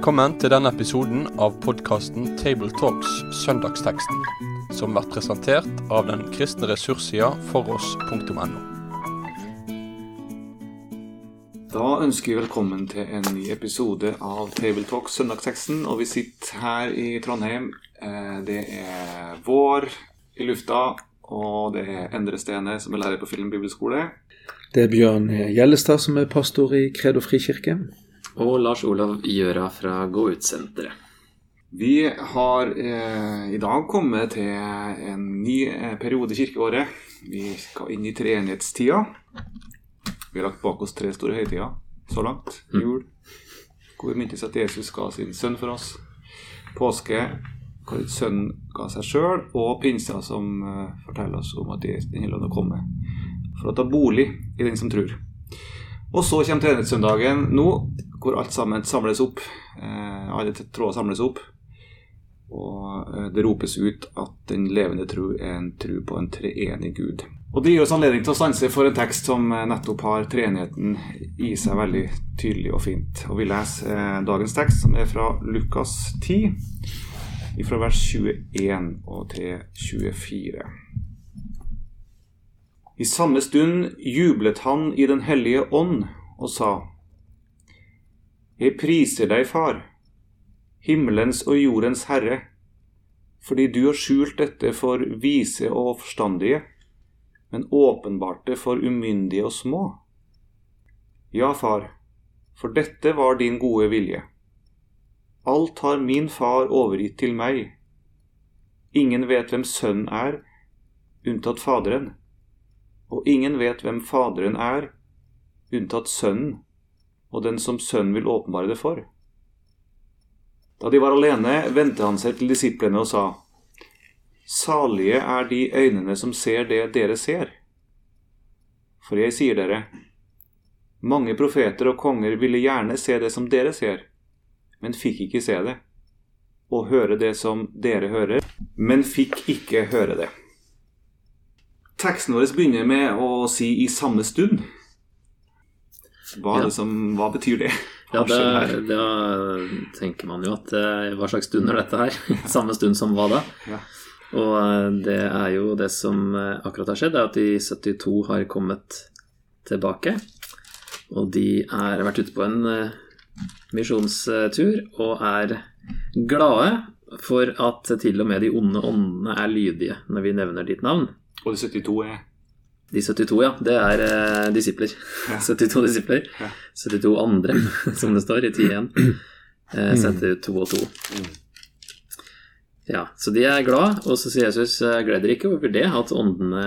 Velkommen til denne episoden av podkasten Tabletalks Søndagsteksten, som blir presentert av den kristne ressurssida foross.no. Da ønsker vi velkommen til en ny episode av Tabletalks Søndagsteksten. Og vi sitter her i Trondheim. Eh, Det er vår i lufta, og det er Endre Stene som er lærer på Film bibelskole. Det er Bjørn Gjellestad som er pastor i Kredo frikirke. Og Lars Olav Gjøra fra Gå ut-senteret. Vi har eh, i dag kommet til en ny eh, periode i kirkeåret. Vi skal inn i treenighetstida. Vi har lagt bak oss tre store høytider så langt. Jul, hvor vi mintes at Jesus ga sin sønn for oss. Påske, hvor sønnen ga seg sjøl. Og pinsa, som eh, forteller oss om at Jesus, Den hellige ånd komme for å ta bolig i den som tror. Og så kommer treenighetssøndagen nå, hvor alt sammen samles opp. Eh, alle tråder samles opp. Og eh, det ropes ut at den levende tro er en tro på en treenig Gud. Og Det gir oss anledning til å stanse for en tekst som eh, nettopp har treenigheten i seg veldig tydelig og fint. Og Vi leser dagens tekst, som er fra Lukas 10, fra vers 21 og til 24. I samme stund jublet han i Den hellige ånd og sa:" Jeg priser deg, Far, himmelens og jordens Herre, fordi du har skjult dette for vise og forstandige, men åpenbart det for umyndige og små. Ja, Far, for dette var din gode vilje. Alt har min far overgitt til meg. Ingen vet hvem Sønnen er, unntatt Faderen, og ingen vet hvem Faderen er, unntatt Sønnen, og den som Sønnen vil åpenbare det for. Da de var alene, vendte han seg til disiplene og sa, Salige er de øynene som ser det dere ser. For jeg sier dere, mange profeter og konger ville gjerne se det som dere ser, men fikk ikke se det, og høre det som dere hører, men fikk ikke høre det. Teksten vår begynner med å si 'i samme stund'. Hva, Ja. liksom, hva betyr det? Ja, Hva ja, det, det, tenker man jo at eh, hva slags stund er dette her? Samme stund som hva da? Ja. Og eh, det er jo det som eh, akkurat har skjedd, er at de 72 har kommet tilbake. Og de har vært ute på en misjonstur og er glade for at til og med de onde åndene er lydige når vi nevner ditt navn. Og de 72 er De 72, ja. Det er eh, disipler. 72 disipler. Ja. 72 andre, som det står i 10.1. Eh, setter to og to. Ja, så de er glad, og så sier Jesus «Gleder gled dere ikke over det, at åndene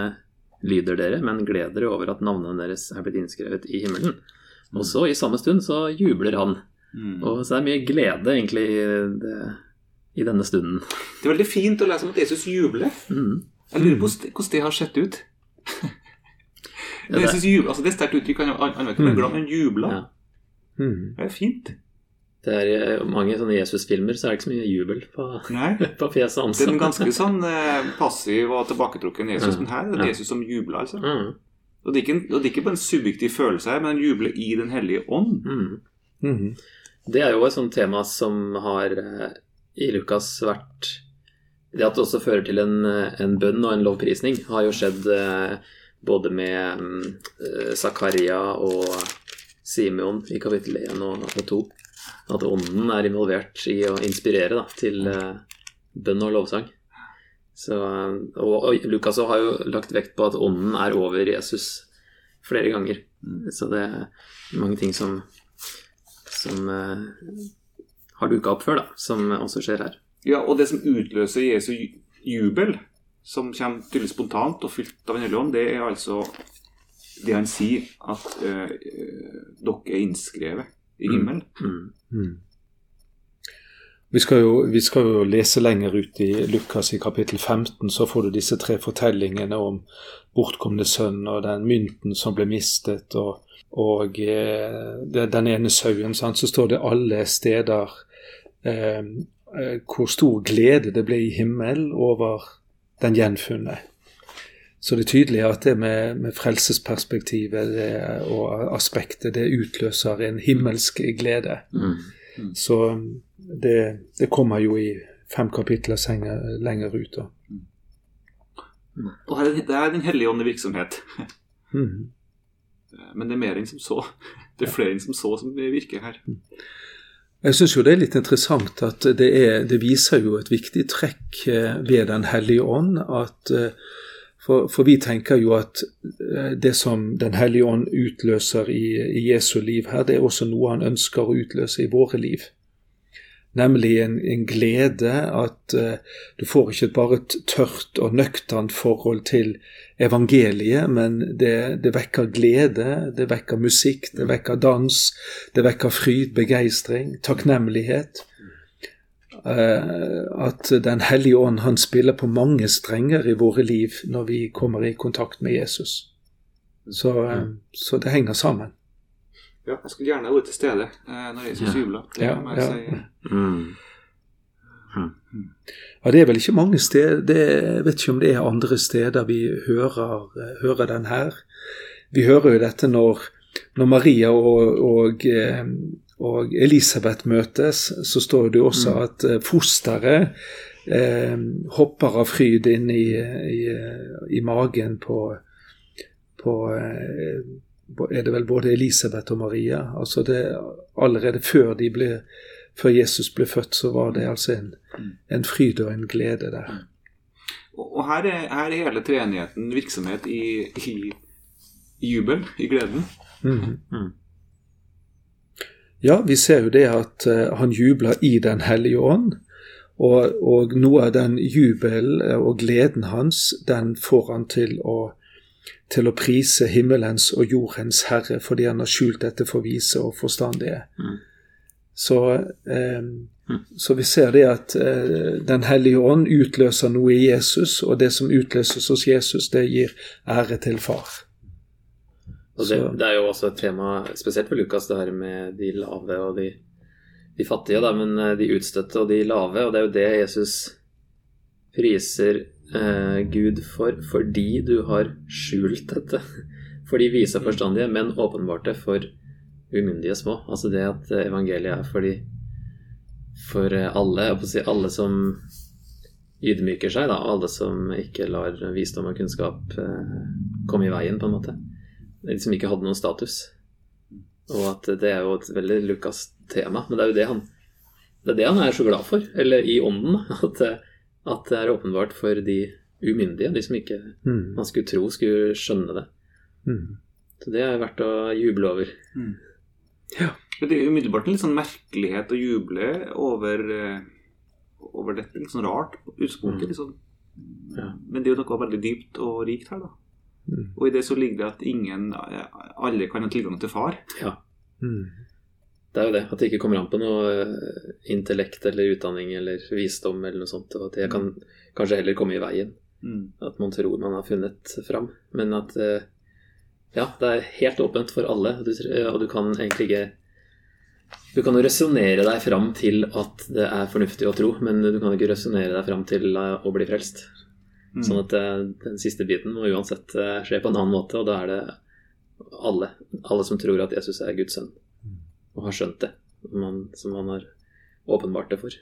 lyder dere, men gled dere over at navnene deres er blitt innskrevet i himmelen. Og så, i samme stund, så jubler han. Mm. Og så er det mye glede, egentlig, i, det, i denne stunden. Det er veldig fint å lese om at Jesus jubler. Mm. Jeg lurer på hvordan det har sett ut. Ja, det- Jesus jubler, altså det er sterkt uttrykk. Han vet ikke om han er glad, men jubler. Ja. Mm. Det er fint. Det er mange sånne Jesus-filmer, så er det ikke så mye jubel på, på fjeset hans. det er en ganske sånn eh, passiv og tilbaketrukken Jesus, men her er det Ja. Jesus som jubler, altså. Mm. Og det, er ikke en, og det er ikke på en subjektiv følelse her, men han jubler i Den hellige ånd. Mm. Mm. Det er jo et sånt tema som har eh, i Lukas vært Det at det også fører til en, eh, en bønn og en lovprisning, har jo skjedd eh, både med mm, eh, Zakaria og Simeon i kapittel 1 og, og 2. At ånden er involvert i å inspirere da, til eh, bønn og lovsang. Så, eh, og, og Lukas har jo lagt vekt på at ånden er over Jesus flere ganger. Så det er mange ting som som uh, har dukka opp før, da, som også skjer her. Ja, og det som utløser Jesu jubel, som kommer tydelig spontant og fylt av Den hellige ånd, det er altså det han sier, at eh, eh, dere er innskrevet i himmelen. Mm. Mm. Vi skal, jo, vi skal jo lese lenger ut i Lukas i kapittel 15, så får du disse tre fortellingene om bortkomne sønn og den mynten som ble mistet, og, og eh, den ene sauen. Så står det alle steder eh, eh, hvor stor glede det ble i himmelen over den gjenfunne. Så det er tydelig at det med, med frelsesperspektivet det, og aspektet det utløser en himmelsk glede. Mm. Mm. Så det, det kommer jo i fem kapitler senger, lenger ut. da. Og her, det er Den hellige ånd i virksomhet. Mm. Men det er mer enn som så. Det er flere enn som så som virker her. Jeg syns jo det er litt interessant at det, er, det viser jo et viktig trekk eh, ved Den hellige ånd. at eh, for, for, vi tenker jo at eh, det som Den hellige ånd utløser i, i Jesu liv her, det er også noe han ønsker å utløse i våre liv nemlig en, en glede at uh, du får ikke bare et tørt og nøkternt forhold til evangeliet, men det, det, vekker glede, det vekker musikk, det vekker dans, det vekker fryd, begeistring, takknemlighet. Uh, at Den hellige ånd han spiller på mange strenger i våre liv når vi kommer i kontakt med Jesus. Så, uh, så det henger sammen. Ja, jeg skulle gjerne vært til stede eh, når Jesus jubla. Det ja, må jeg ja. si. Mm. Ja, det er vel ikke mange steder det, Jeg vet ikke om det er andre steder vi hører, hører den her. Vi hører jo dette når, når Maria og, og, eh, og, Elisabeth møtes, så står det jo også mm. at eh, fosteret eh, hopper av fryd inn i, i, i magen på, på eh, er det vel både Elisabeth og Maria. Altså det, allerede før, de ble, før, Jesus ble født, så var det altså en, en fryd og en glede der. Og her er, her er hele treenigheten virksomhet i, i, i jubel, i gleden. Mm. Mm. Ja, vi ser jo det at uh, han jubler i Den hellige ånd. Og, og, noe av den jubelen og gleden hans, den får han til å til å prise himmelens og jordens herre fordi han har skjult dette for vise og forstandige. Mm. Så, eh, mm. så, vi ser det at eh, Den hellige ånd utløser noe i Jesus, og det som utløses hos Jesus, det gir ære til far. Og det, det, er jo også et tema, spesielt for Lukas, det her med de lave og de, de fattige, da, men eh, de utstøtte og de lave. Og det er jo det Jesus priser eh, Gud for fordi du har skjult dette for de vise og forstandige, men åpenbart det for umyndige små. Altså det at evangeliet er for, de, for alle, si alle som ydmyker seg, da, alle som ikke lar visdom og kunnskap eh, komme i veien, på en måte. De som ikke hadde noen status. Og at det er jo et veldig Lukas tema, men det er jo det han det er det han er så glad for, eller i ånden. At at det er åpenbart for de umyndige, de som ikke mm. man skulle tro skulle skjønne det. Mm. Så det er verdt å juble over. Mm. Ja. Men det er umiddelbart en litt sånn merkelighet å juble over, eh, over dette. Litt sånn rart utgangspunktet. Liksom. Ja. Men det er jo noe veldig dypt og rikt her, da. Mm. Og i det så ligger det at ingen, alle kan ha tilgang til far. Ja. Det er jo det. At det ikke kommer an på noe eh, intellekt eller utdanning eller visdom eller noe sånt. Og at det kan kanskje heller komme i veien. Mm. At man tror man har funnet fram. Men at eh, ja, det er helt åpent for alle. Og du, og du kan egentlig ikke Du kan jo resonnere deg fram til at det er fornuftig å tro, men du kan ikke resonnere deg fram til eh, å bli frelst. Mm. Sånn at den siste biten må uansett skje på en annen måte, og da er det alle. Alle som tror at Jesus er Guds sønn og har skjønt det, man, som han har åpenbart det for.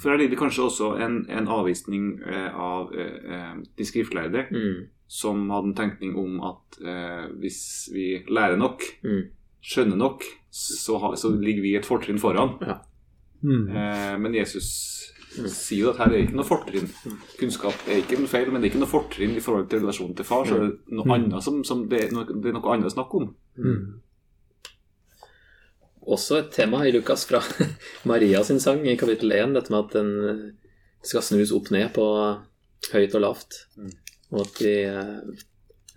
For her ligger det kanskje også en, en avvisning eh, av eh, eh, de skriftlærde, mm. som hadde en tenkning om at eh, hvis vi lærer nok, mm. skjønner nok, så, ha, så, ligger vi et fortrinn foran. Ja. Mm. Eh, men Jesus mm. sier jo at her er det ikke noe fortrinn. Kunnskap er ikke noe feil, men det er ikke noe fortrinn i forhold til relasjonen til far. Så er det noe mm. annet som, som det, er noe, det, er noe, annet å snakke om. Også et tema i Lukas fra Maria sin sang i kapittel 1, dette med at den skal snus opp ned på høyt og lavt. Mm. Og at vi eh,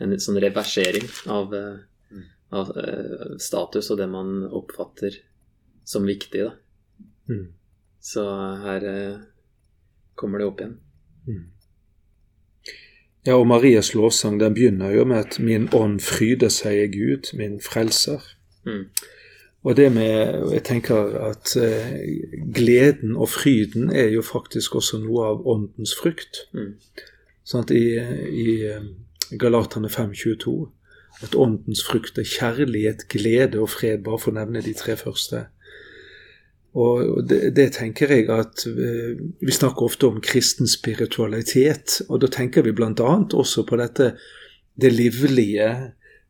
En sånn reversering av, eh, mm. av, eh, status og det man oppfatter som viktig. Da. Mm. Så her kommer det opp igjen. Mm. Ja, og Marias lovsang den begynner jo med at 'min ånd fryder seg i Gud, min frelser'. Mm. Og det med Jeg tenker at eh, gleden og fryden er jo faktisk også noe av åndens frukt. Mm. At i, i eh, Galaterne 5.22 at åndens frukt er kjærlighet, glede og fred, bare for å nevne de tre første. Og det, det, tenker jeg at eh, Vi snakker ofte om kristen spiritualitet, og da tenker vi bl.a. også på dette det livlige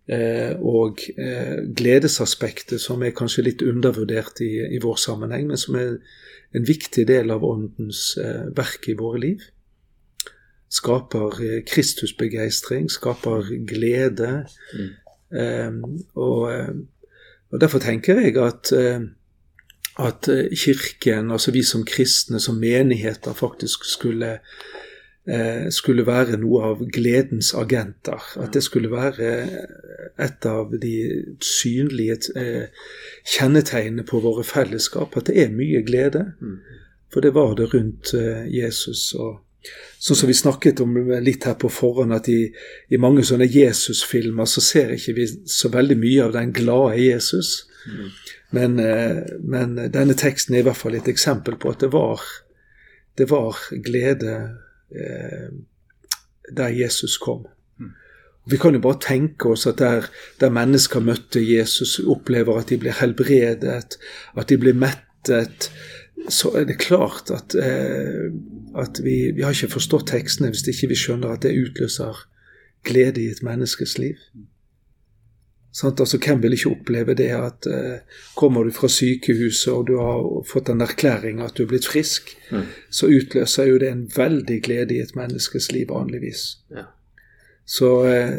og eh, gledesaspektet, som er kanskje litt undervurdert i, i, vår sammenheng, men som er en viktig del av Åndens eh, verk i våre liv. Skaper eh, Kristusbegeistring, skaper glede. Mm. Eh, og, og, derfor tenker jeg at at eh, Kirken, altså vi som kristne, som menigheter, faktisk skulle, eh, skulle være noe av gledens agenter. At det skulle være et av de synlige eh, kjennetegnene på våre fellesskap. At det er mye glede. For det var det rundt Jesus. og Sånn som vi snakket om litt her på forhånd, at i, i mange sånne Jesus-filmer så ser ikke vi så veldig mye av den glade Jesus. Mm. Men, eh, men, denne teksten er i hvert fall et eksempel på at det var, det var glede eh, der Jesus kom. Mm. Vi kan jo bare tenke oss at der, der, mennesker møtte Jesus, opplever at de blir helbredet, at de blir mettet, så er det klart at, eh, at vi, vi, har ikke forstått tekstene hvis ikke vi skjønner at det utløser glede i et menneskes liv. Sant? Altså, Hvem vil ikke oppleve det at eh, kommer du fra sykehuset og du har fått en erklæring at du er blitt frisk, mm. så utløser jo det en veldig glede i et menneskes liv vanligvis. Ja. Så, eh,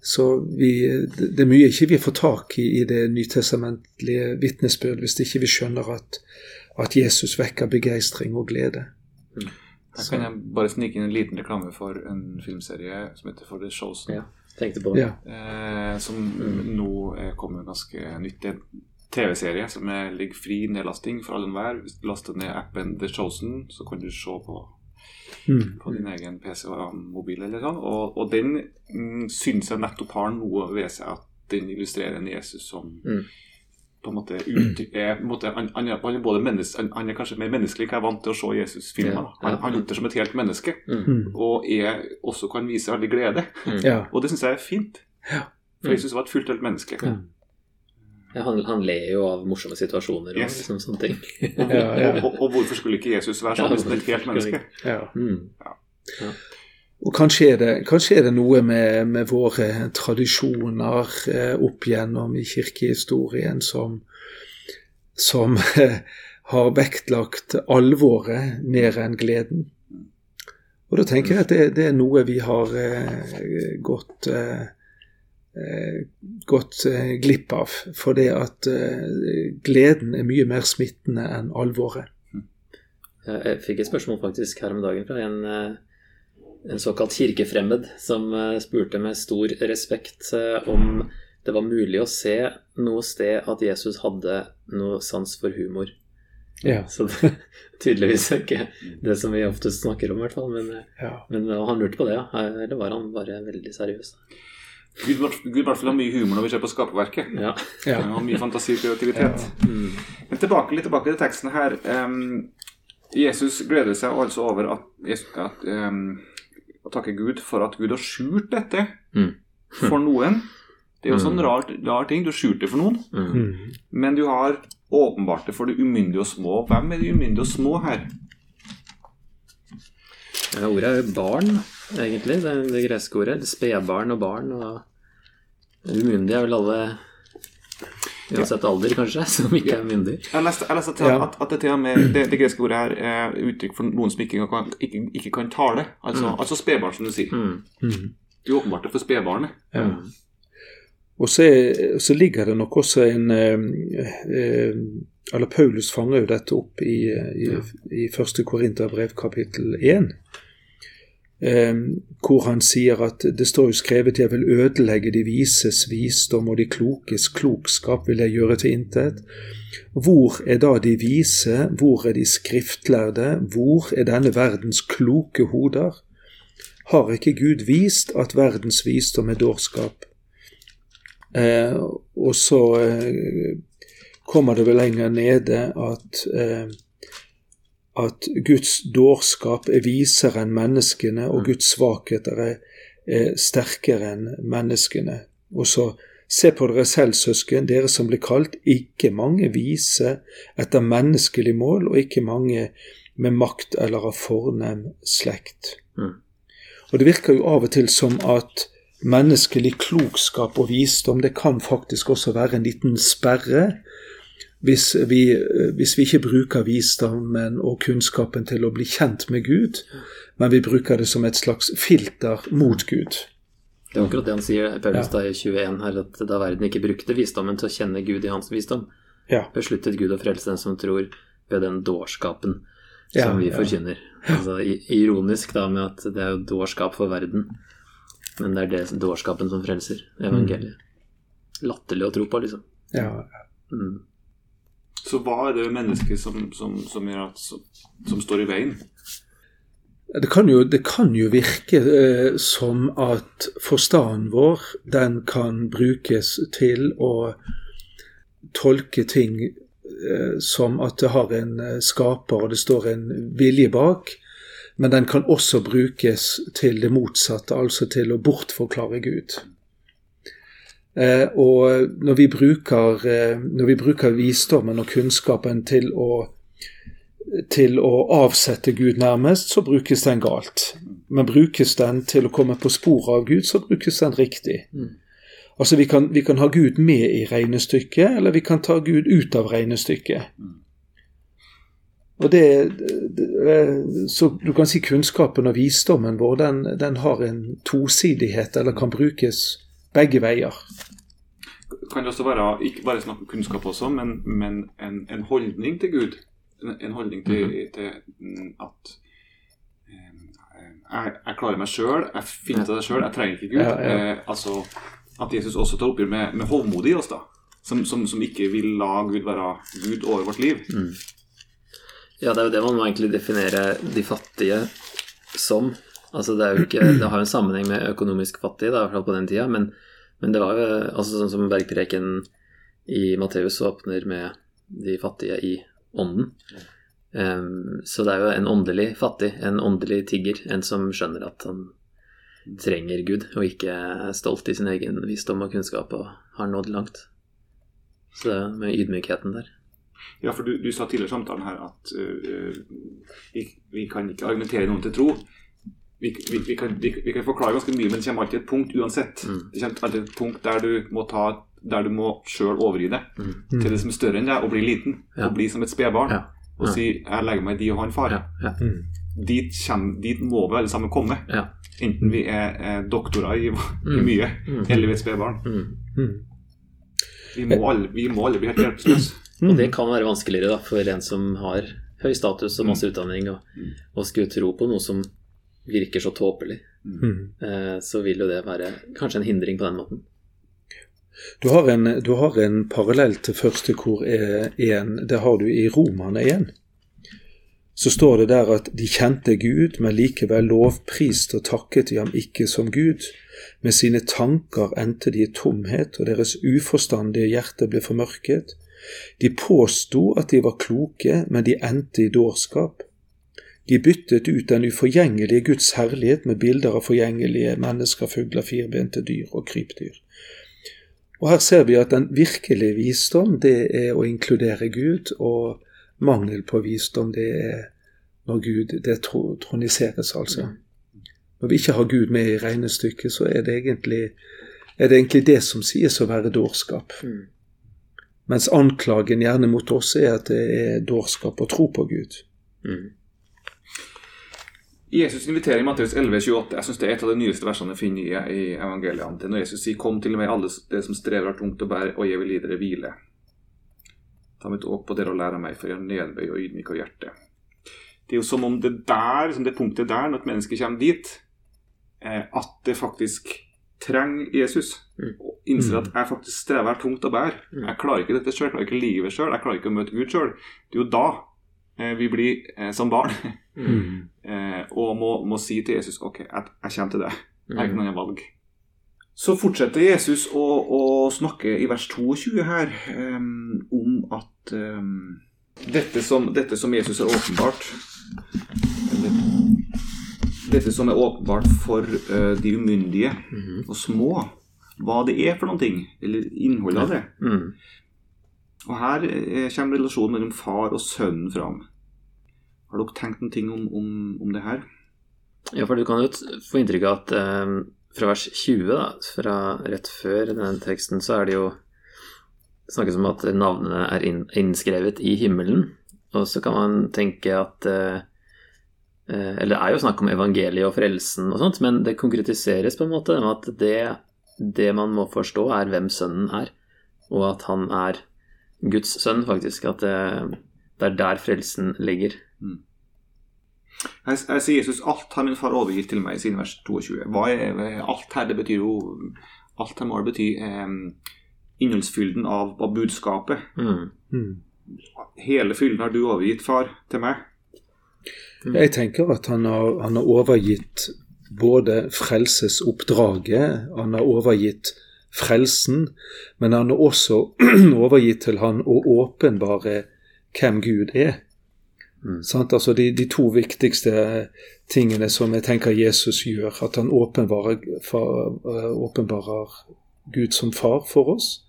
så vi, det er mye ikke vi får tak i i det nytestamentlige vitnesbyrd hvis ikke vi skjønner at, at Jesus vekker begeistring og glede. Mm. Her kan jeg bare snike inn en liten reklame for en filmserie som heter For the Chosen. Ja. Tenkte på. Ja. Eh, som mm. nå kommer kommet ganske nytt. en TV-serie som er, ligger fri nedlasting for alle enhver. Hvis du laster ned appen The Chosen, så kan du se på, mm. på din egen PC og mobil. eller sånn. Og, og den mm, syns jeg nettopp har noe ved seg at den illustrerer en Jesus som mm på en måte ut, er, på en måte, han, han, er både menneske, han, han, er kanskje mer menneskelig hva jeg er vant til å se Jesus-filmer. Ja, ja. Han, han opptrer som et helt menneske, mm. og er, også kan vise veldig glede. Mm. Ja. Og det syns jeg er fint. For Jesus var et fullt helt menneske. Han, han, ler jo av morsomme situasjoner og yes. liksom, sånne ting. og, og, og, og, hvorfor skulle ikke Jesus være sånn som et helt menneske? Ja. Mm. Og kanskje er, det, kanskje er det, noe med, med våre tradisjoner eh, opp gjennom i kirkehistorien som, som eh, har vektlagt alvoret mer enn gleden. Og da tenker jeg at det, det er noe vi har eh, gått, eh, eh, gått eh, glipp av. For det at gleden er mye mer smittende enn alvoret. Jeg fikk et spørsmål faktisk her om dagen fra en en såkalt kirkefremmed som eh, spurte med stor respekt eh, om det var mulig å se noe sted at Jesus hadde noe sans for humor. Ja. Så det, tydeligvis ikke det som vi oftest snakker om, i hvert fall. Men, eh, ja. men han lurte på det, ja. Eller var han bare veldig seriøs? Gud, Gud i hvert fall har mye humor når vi ser på skaperverket. Ja. Ja. Og mye fantasi og kreativitet. Ja. Mm. Men tilbake, litt tilbake til teksten her. Um, Jesus gleder seg altså over at, at um, og takke Gud for at Gud har skjult dette mm. for noen. Det er jo sånn mm. rar, rar ting. Du har skjult det for noen, mm. men du har åpenbart det for de umyndige og små. Hvem er de umyndige og små her? Ja, ordet er jo barn, egentlig. Det, det greske ordet. Spedbarn og barn. Og umyndige er vel alle Uansett alder, kanskje, som ikke er myndig. Jeg leste, jeg leste at, at, at, det, med, det, det, greske ordet her er uttrykk for noen som ikke kan, ikke, ikke kan tale. Altså, mm. altså spedbarn, som du sier. Mm. mm. Det er åpenbart det for spedbarnet. Ja. Mm. Og så, så, ligger det nok også en eh, eh, Eller Paulus fanger jo dette opp i, i, i første Korinterbrev kapittel 1 eh, hvor han sier at det står jo skrevet 'Jeg vil ødelegge de vises visdom, og de klokes klokskap vil jeg gjøre til intet'. Hvor er da de vise, hvor er de skriftlærde, hvor er denne verdens kloke hoder? Har ikke Gud vist at verdens visdom er dårskap? Eh, og så eh, kommer det vel lenger nede at eh, at Guds dårskap er visere enn menneskene, og mm. Guds svakheter er, er sterkere enn menneskene. Og så Se på dere selv, søsken, dere som blir kalt, ikke mange vise etter menneskelig mål, og ikke mange med makt eller av fornem slekt. Mm. Og det virker jo av og til som at menneskelig klokskap og visdom, det kan faktisk også være en liten sperre. Hvis vi, hvis vi ikke bruker visdommen og kunnskapen til å bli kjent med Gud, men vi bruker det som et slags filter mot Gud. Det er akkurat det han sier Paulus Ja. da i 21 her, at da verden ikke brukte visdommen til å kjenne Gud i hans visdom, Ja. besluttet Gud å frelse den som tror ved den dårskapen Ja, som vi ja. forkynner. Altså, ironisk da med at det er jo dårskap for verden, men det er det dårskapen som frelser. Evangeliet. Latterlig å tro på, liksom. Ja. Mm. Så hva er det mennesket som, som, som, at, som står i veien? Det kan jo, det kan jo virke eh, som at forstanden vår, den kan brukes til å tolke ting eh, som at det har en eh, skaper og det står en vilje bak. Men den kan også brukes til det motsatte, altså til å bortforklare Gud. Eh, og når vi, bruker, eh, når vi bruker visdommen og kunnskapen til å til å avsette Gud nærmest, så brukes den galt. Men brukes den til å komme på sporet av Gud, så brukes den riktig. Mm. Altså vi kan, vi kan ha Gud med i regnestykket, eller vi kan ta Gud ut av regnestykket. Og det, det Så du kan si kunnskapen og visdommen vår, den, den har en tosidighet, eller kan brukes begge veier. Kan det også være ikke bare snakk om kunnskap også, men, men en, en holdning til Gud? En, en holdning til, til mm, at eh, jeg, jeg klarer meg sjøl, jeg finner ut av det sjøl, jeg trenger ikke Gud. Ja, ja. Eh, altså At Jesus også tar oppgjør med, med hovmodig i oss, da. Som, som, som ikke vil la Gud være Gud over vårt liv. Mm. Ja, det er jo det man må egentlig definere de fattige som. Altså Det er jo ikke, det har jo en sammenheng med økonomisk fattig, da, i hvert fall på den tida, men, men det var jo altså sånn som Bergpreken i Matteus åpner med de fattige i ånden. Um, så det er jo en åndelig fattig, en åndelig tigger, en som skjønner at han trenger Gud, og ikke er stolt i sin egen visdom og kunnskap og har nådd langt. Så det er med ydmykheten der. Ja, for du, du sa tidligere i samtalen her at uh, vi, vi kan ikke argumentere noen til tro. Vi, vi, vi, kan, vi, vi kan forklare ganske mye, men det kommer alltid et punkt uansett. Mm. Det kommer alltid et punkt der du må ta der du må sjøl overgi deg Mm. til det som er større enn deg, og bli liten. Ja. Og bli som et spedbarn. Ja. Og Ja. si 'jeg legger meg i de og han far'. Ja, ja. Mm. Dit, kommer, dit må vi alle sammen komme. Ja. Enten vi er, er doktorer i, i Mm. mye, Mm. eller vi er et spedbarn. Mm. Mm. Vi, må alle- vi må alle bli helt hjelpeløse. Og det kan være vanskeligere da, for en som har høy status og masse utdanning, og, og skulle tro på noe som virker så tåpelig. Mm. Eh, så vil jo det være kanskje en hindring på den måten. Du har en, du har en parallell til første kor 1. Det har du i Romerne 1. Så står det der at de kjente Gud, men likevel lovpriste og takket de ham ikke som Gud. Med sine tanker endte de i tomhet, og deres uforstandige hjerte ble formørket. De påsto at de var kloke, men de endte i dårskap. De byttet ut den uforgjengelige Guds herlighet med bilder av forgjengelige mennesker, fugler, firbente dyr og krypdyr. Og her ser vi at den virkelige visdom, det er å inkludere Gud, og mangel på visdom, det er når Gud det tro- troniseres, altså. Når vi ikke har Gud med i regnestykket, så er det egentlig, er det, egentlig det som sies å være dårskap. Mm. Mens anklagen gjerne mot oss er at det er dårskap å tro på Gud. Mm. Jesus inviterer i Matteus 11,28. Jeg synes det er et av de nyeste versene jeg finner i, i evangeliene. er Når Jesus sier 'Kom til meg, alle dere som strever har tungt å bære, og jeg vil gi dere hvile'. Ta mitt åk på dere og lære meg, for jeg er nedbøy og ydmyk av hjerte. Det er jo som om det der, som det punktet der, når et menneske kommer dit, eh, at det faktisk trenger Jesus. Mm. Og innser at jeg faktisk strever tungt å bære. Mm. Jeg klarer ikke dette sjøl, jeg klarer ikke livet sjøl, jeg klarer ikke å møte Gud sjøl. Det er jo da eh, vi blir eh, som barn. Mm. Eh, og må, må si til Jesus OK, jeg, jeg kommer til deg. Jeg har ikke Mm. noe annet valg. Så fortsetter Jesus å, å snakke i vers 22 her em, om at em, dette, som, dette som Jesus har åpenbart eller, Dette som er åpenbart for eh, de umyndige Mhm. og små, hva det er for noen ting, eller innholdet av det. Mm. Og her eh, kommer relasjonen mellom far og sønnen fram. Har dere tenkt noen ting om, om, om det her? Ja, for du kan jo få inntrykk av at eh, fra vers 20, da, fra rett før denne teksten, så er det jo snakkes om at navnene er innskrevet i himmelen. Og så kan man tenke at eh, eh, Eller det er jo snakk om evangeliet og frelsen og sånt, men det konkretiseres på en måte med at det, det man må forstå, er hvem sønnen er. Og at han er Guds sønn, faktisk. At det, det er der frelsen ligger. Her, her sier Jesus alt har min far overgitt til meg, siden vers 22. Hva er alt her? Det betyr jo Alt her må bety eh, innholdsfylden av, av budskapet. Mm. Mm. Hele fylden har du overgitt, far, til meg. Jeg tenker at han har, han har overgitt både frelsesoppdraget, han har overgitt frelsen, men han har også overgitt til han å åpenbare hvem Gud er. Mm. Altså de, de to viktigste tingene som jeg tenker Jesus gjør, at han åpenbarer, eh, åpenbarer Gud som far for oss,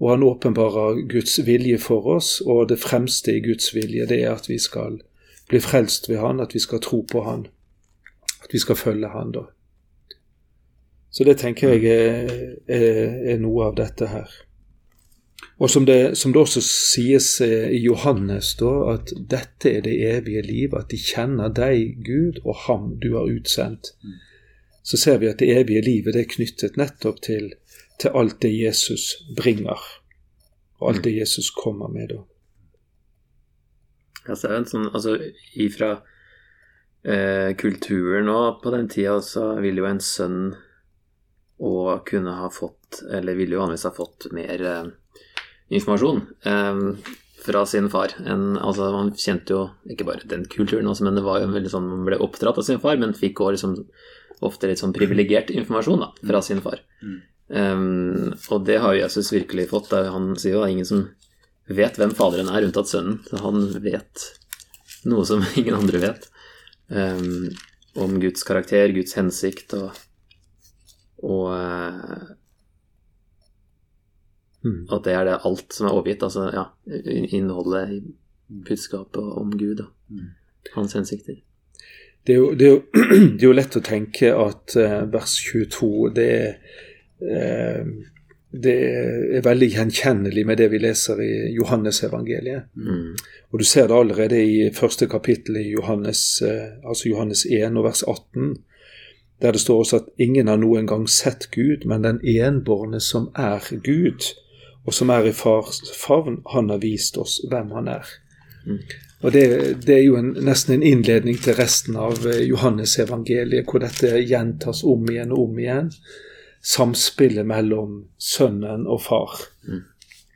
og han åpenbarer Guds vilje for oss, og det fremste i Guds vilje det er at vi skal bli frelst ved Han, at vi skal tro på Han, at vi skal følge Han da. Så det tenker jeg er, er, er noe av dette her. Og som det, som det også sies eh, i Johannes, da, at dette er det evige liv, at de kjenner deg, Gud, og ham du har utsendt. Så ser vi at det evige livet det er knyttet nettopp til, til alt det Jesus bringer, og alt det Jesus kommer med. da. Ja, så det en sånn, altså ifra eh, kulturen òg på den tida, så ville jo en sønn òg kunne ha fått, eller ville jo vanligvis ha fått mer eh, informasjon eh, fra sin far. En, altså Man kjente jo ikke bare den kulturen, også, men det var jo veldig sånn man ble oppdratt av sin far, men fikk også liksom ofte litt sånn privilegert informasjon da, fra sin far. Um, og det har jo Jesus virkelig fått. da Han sier jo det er ingen som vet hvem Faderen er, unntatt Sønnen. Så han vet noe som ingen andre vet. Um, om Guds karakter, Guds hensikt og, og Mm. at det er det alt som er overgitt. Altså ja, innholdet i budskapet om Gud og hans hensikter. Det er, jo, det, er jo, det er jo lett å tenke at eh, vers 22 det er, eh, det er veldig gjenkjennelig med det vi leser i Johannesevangeliet. Mm. Og du ser det allerede i første kapittel i Johannes, eh, altså Johannes 1 og vers 18, der det står også at ingen har noen gang sett Gud, men den enbårne som er Gud, og som er i fars favn, han har vist oss hvem han er. Og det, det er jo en, nesten en innledning til resten av eh, Johannes-evangeliet, hvor dette gjentas om igjen og om igjen. Samspillet mellom sønnen og far.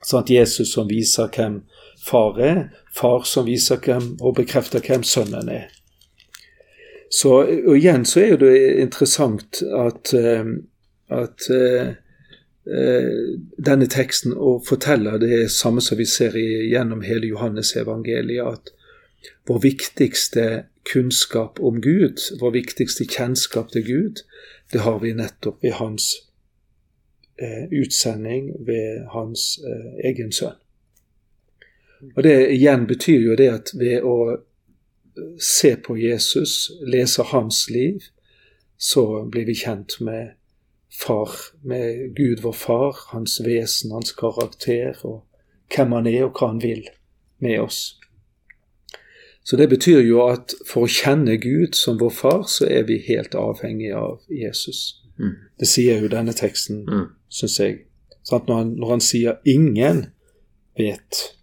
Sånn at Jesus som viser hvem far er, far som viser hvem og bekrefter hvem sønnen er. Så, og igjen så er det interessant at, eh, at eh, denne teksten og forteller det samme som vi ser gjennom hele Johannes evangeliet, at vår viktigste kunnskap om Gud, vår viktigste kjennskap til Gud, det har vi nettopp ved hans eh, utsending, ved hans eh, egen sønn. Og det igjen betyr jo det at ved å se på Jesus, lese hans liv, så blir vi kjent med far, med Gud vår far, hans vesen, hans karakter, og hvem han er og hva han vil med oss. Så det betyr jo at for å kjenne Gud som vår far, så er vi helt avhengig av Jesus. Mm. Det sier jo denne teksten, Mm. syns jeg. Når, han, når han sier 'ingen vet'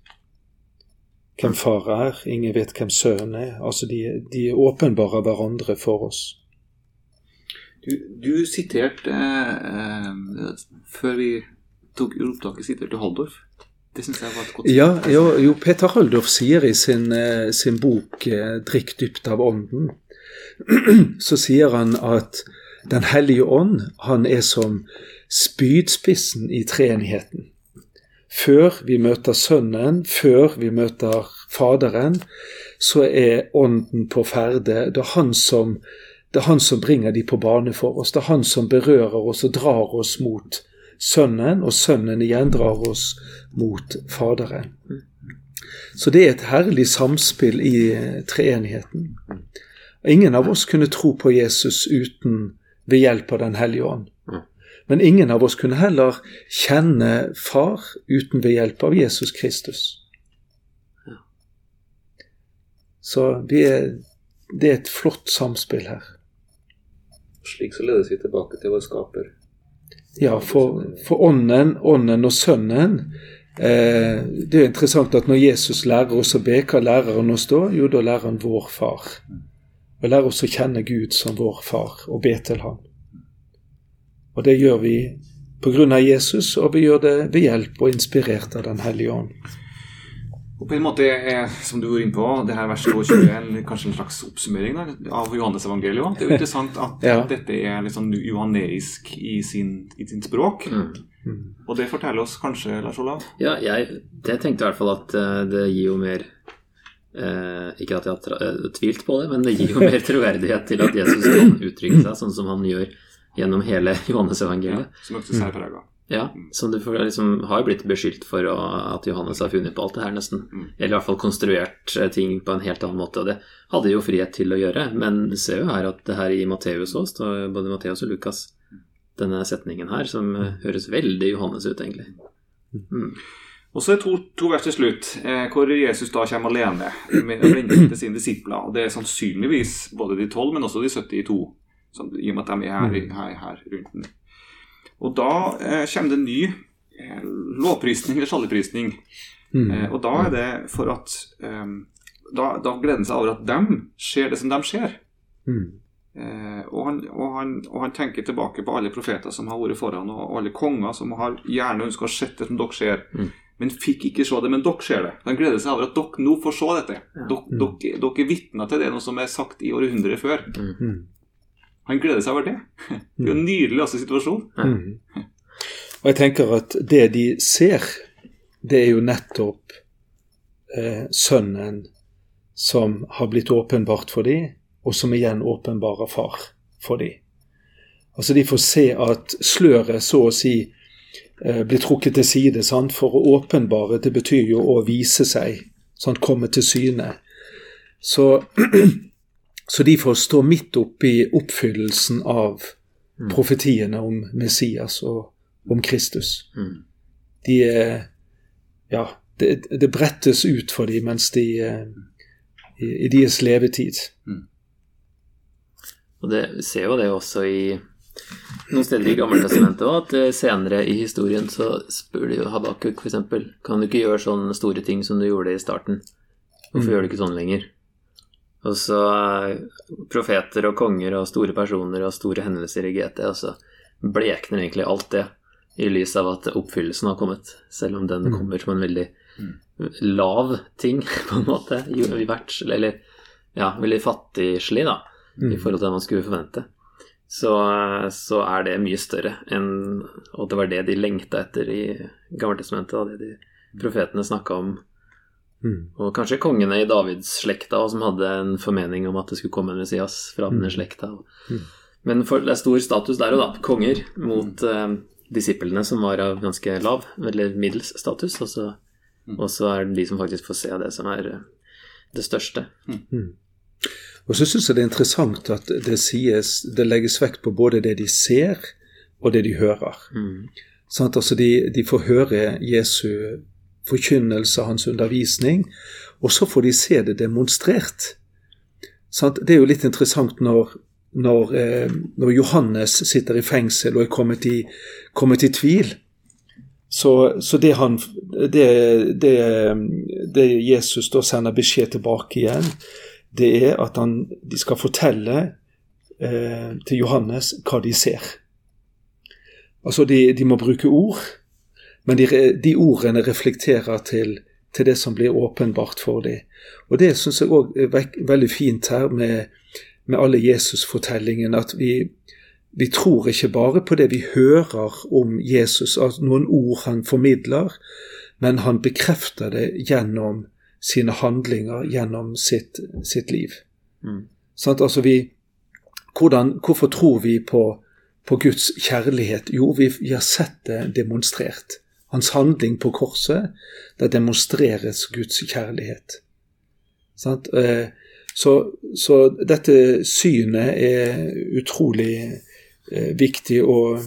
hvem far er, ingen vet hvem sønnen er. Altså de, de åpenbarer hverandre for oss. Du, du siterte eh, Før vi tok opptaket, siterte du Haldorf. Det syns jeg var et godt Ja, jo, jo Peter Haldorf sier i sin, eh, sin bok eh, 'Drikk dypt av ånden', så sier han at Den hellige ånd, han er som spydspissen i treenigheten. Før vi møter Sønnen, før vi møter Faderen, så er Ånden på ferde. Det er han som, det er han som bringer de på bane for oss. Det er han som berører oss og drar oss mot Sønnen, og Sønnen igjen drar oss mot Faderen. Så det er et herlig samspill i eh, treenigheten. Ingen av oss kunne tro på Jesus uten ved hjelp av Den hellige ånd. Men ingen av oss kunne heller kjenne Far uten ved hjelp av Jesus Kristus. Så er, det er et flott samspill her. Slik så ledes vi tilbake til vår skaper. Ja, for, for ånden, ånden og sønnen eh, Det er interessant at når Jesus lærer oss å be, hva lærer han oss da? Jo, da lærer han vår far. Og lærer oss å kjenne Gud som vår far og be til ham. Og det gjør vi av Jesus, og vi gjør det ved hjelp og inspirert av Den hellige ånd. Og på en måte er, som du var inne på, det her vers 21 kanskje en slags oppsummering da, av Johannes-evangeliet. Det er jo interessant at ja. dette er litt sånn johaneisk i sin, i sin språk. Mm. Og det forteller oss kanskje, Lars Olav? Ja, jeg det tenkte i hvert fall at uh, det gir jo mer uh, Ikke at jeg har uh, tvilt på det, men det gir jo mer troverdighet til at Jesus kan uttrykke seg sånn som han gjør gjennom hele Johannes-evangeliet. Ja, som også særprega. Ja, som du liksom, har blitt beskyldt for å, at Johannes har funnet på alt det her, nesten. Mm. Eller i hvert fall konstruert eh, ting på en helt annen måte. Og det hadde jo frihet til å gjøre. Men du ser jo her at det her i Matteus òg står både Matteus og Lukas denne setningen her, som eh, høres veldig Johannes ut, egentlig. Mm. Og så er to, to vers til slutt, eh, hvor Jesus da kommer alene med til sine disipler. Og det er sannsynligvis både de tolv, men også de 72, som, i og med at de er her, mm. her, her rundt den. Og da eh, kommer det en ny eh, lovprisning eller saligprisning. Mm. Eh, og da er det for at eh, da, da, gleder han seg over at dem ser det som dem ser. Mm. Eh, og, han, og, han, og, han, tenker tilbake på alle profeter som har vært foran, og, og alle konger som har gjerne ønska å se det som dere ser. Mm. Men fikk ikke se det, men dere ser det. Han gleder seg over at dere nå får se dette. Ja. Dere, mm. dere, dere, er vitner til det, noe som er sagt i århundrer før. Mm. Mm. Han gleder seg over det. Det er jo en nydelig også situasjon. Mm. Og jeg tenker at det de ser, det er jo nettopp eh, Sønnen som har blitt åpenbart for dem, og som igjen åpenbarer Far for dem. Altså De får se at sløret så å si eh, blir trukket til side. Sant? For å åpenbare, det betyr jo å vise seg, sant? komme til syne. Så Så de får stå midt oppi oppfyllelsen av mm. profetiene om Messias og om Kristus. Mm. De er Ja, det, det, brettes ut for dem mens de eh, i, i deres levetid. Mm. Og det ser jo det også i noen steder i Gammeltestamentet òg, at eh, senere i historien så spør de jo Habakuk f.eks. Kan du ikke gjøre sånne store ting som du gjorde i starten? Hvorfor gjør du ikke sånn lenger? Og så profeter og konger og store personer og store hendelser i GT. Og så blekner egentlig alt det i lys av at oppfyllelsen har kommet. Selv om den mm. kommer som en veldig lav ting, på en måte. Eller ja, veldig fattigslig, da, i mm. forhold til det man skulle forvente. Så, så, er det mye større enn Og det var det de lengta etter i Gammeltestamentet, og det de profetene snakka om Mm. Og kanskje kongene i Davids-slekta som hadde en formening om at det skulle komme en Messias fra denne mm. slekta. Mm. Men for, det er stor status der òg, da. Konger mot eh, disiplene som var av ganske lav, eller middels status. Og så, mm. og så er det de som faktisk får se det som er uh, det største. Mm. Og så syns jeg det er interessant at det sies, det legges vekt på både det de ser, og det de hører. Mm. Sånn, altså de, de, får høre Jesu forkynnelse, hans undervisning, og så får de se det demonstrert. Det er jo litt interessant når, når, eh, når Johannes sitter i fengsel og er kommet i, kommet i tvil. Så, så det, han, det, det, det, Jesus da sender beskjed tilbake igjen, det er at han, de skal fortelle eh, til Johannes hva de ser. Altså, de, de må bruke ord. Men de, de ordene reflekterer til, til, det som blir åpenbart for dem. Og det syns jeg òg er veldig fint her med, med alle Jesus-fortellingene. At vi, vi, tror ikke bare på det vi hører om Jesus, at noen ord han formidler, men han bekrefter det gjennom sine handlinger, gjennom sitt, sitt liv. Mm. Sånn, altså vi, hvordan, hvorfor tror vi på på Guds kjærlighet? Jo, vi, vi har sett det demonstrert. Hans handling på korset, der demonstreres Guds kjærlighet. Eh, så, så, dette synet er utrolig eh, viktig. Og,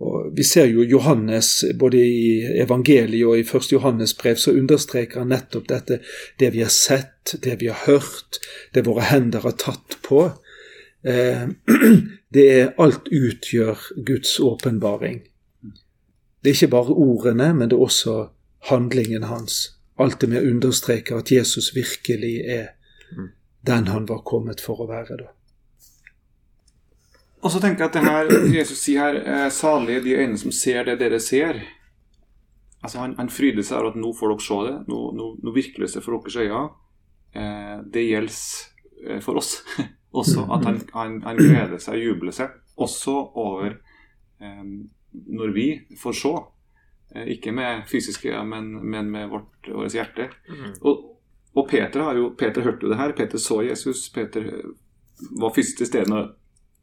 og, vi ser jo Johannes, både i evangeliet og i første Johannes brev, så understreker han nettopp dette. Det vi har sett, det vi har hørt, det våre hender har tatt på. Eh, det er alt utgjør Guds åpenbaring. Det er ikke bare ordene, men det er også handlingen hans. Alt det med å understreke at Jesus virkelig er mm. den han var kommet for å være. da. Og så tenker jeg at det her Jesus sier her, er salige de øynene som ser det dere ser. Altså Han, han fryder seg over at nå får dere se det. Nå, nå, nå virkelig det for deres øyne. Eh, det gjelder eh, for oss også. At han, han, han gleder seg og jubler seg også over eh, når vi får se. Eh, ikke med fysiske øyne, men, men, med vårt, vårt hjerte. Mm. Og, og, Peter har jo, Peter hørte jo det her. Peter så Jesus. Peter eh, var fysisk til stede når,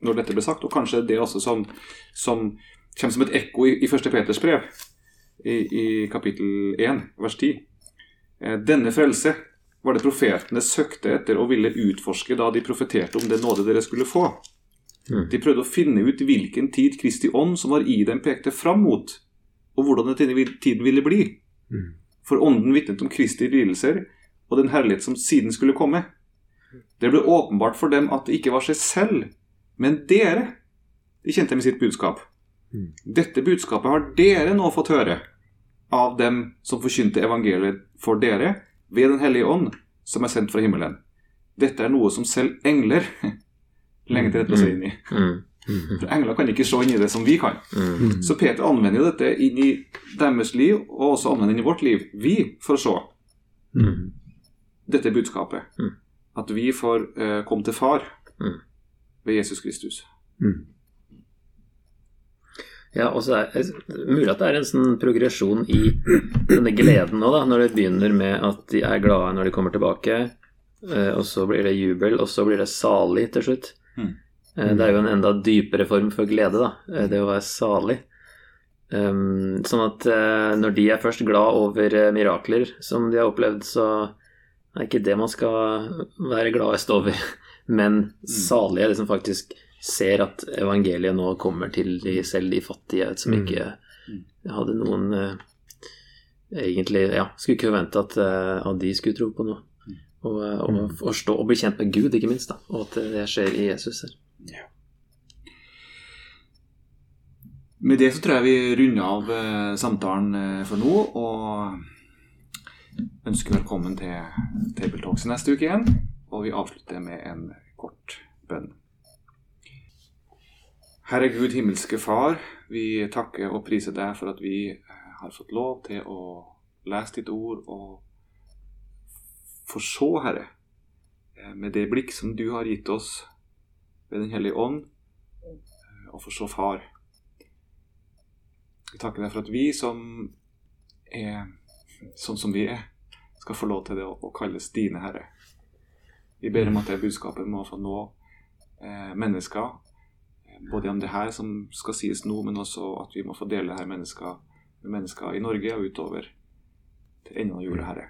når, dette ble sagt. Og kanskje det også som, som kommer som et ekko i, i første Peters brev, i, i kapittel 1, vers 10. Eh, denne frelse var det profetene søkte etter og ville utforske da de profeterte om det nåde dere skulle få. Mm. De prøvde å finne ut hvilken tid Kristi ånd som var i dem, pekte fram mot, og hvordan denne tiden ville bli. Mm. For ånden vitnet om Kristi lidelser og den herlighet som siden skulle komme. Det ble åpenbart for dem at det ikke var seg selv, men dere de kjente med sitt budskap. Mm. Dette budskapet har dere nå fått høre av dem som forkynte evangeliet for dere ved Den hellige ånd, som er sendt fra himmelen. Dette er noe som selv engler lenge til dette å se inn i. Mm. Mm. For Engler kan ikke se inn i det som vi kan. Mm. Så Peter anvender jo dette inn i deres liv, og også anvender inn i vårt liv. Vi får se dette budskapet. At vi får uh, komme til Far ved Jesus Kristus. Ja, og så er mulig at det er en sånn progresjon i denne gleden nå, da, når det begynner med at de er glade når de kommer tilbake, eh, og så blir det jubel, og så blir det salig til slutt. Mm. Det er jo en enda dypere form for glede, da. Eh, det å være salig. Sånn at uh, når de er først glad over mirakler som de har opplevd, så er ikke det man skal være gladest over. Men mm. salige det som faktisk ser at evangeliet nå kommer til de, selv de fattige, som mm. ikke hadde noen Egentlig ja, skulle ikke forvente at, at de skulle tro på noe. Og, og mm. forstå og bli kjent med Gud, ikke minst. da, Og at det skjer i Jesus her. Ja. Med det så tror jeg vi runder av eh, samtalen eh, for nå. Og ønsker velkommen til Table Talks neste uke igjen. Og vi avslutter med en kort bønn. Herre Gud, himmelske Far, vi takker og priser deg for at vi eh, har fått lov til å lese ditt ord og få så, Herre, eh, med det blikk som du har gitt oss ved Den hellige ånd, eh, og for så, Far. Vi takker deg for at vi som er sånn som vi er, skal få lov til det å kalles dine Herre. Vi ber om at det budskapet må få nå eh, mennesker, både om det her som skal sies nå, men også at vi må få dele det her mennesker med mennesker i Norge og utover til enden av jorda, Herre.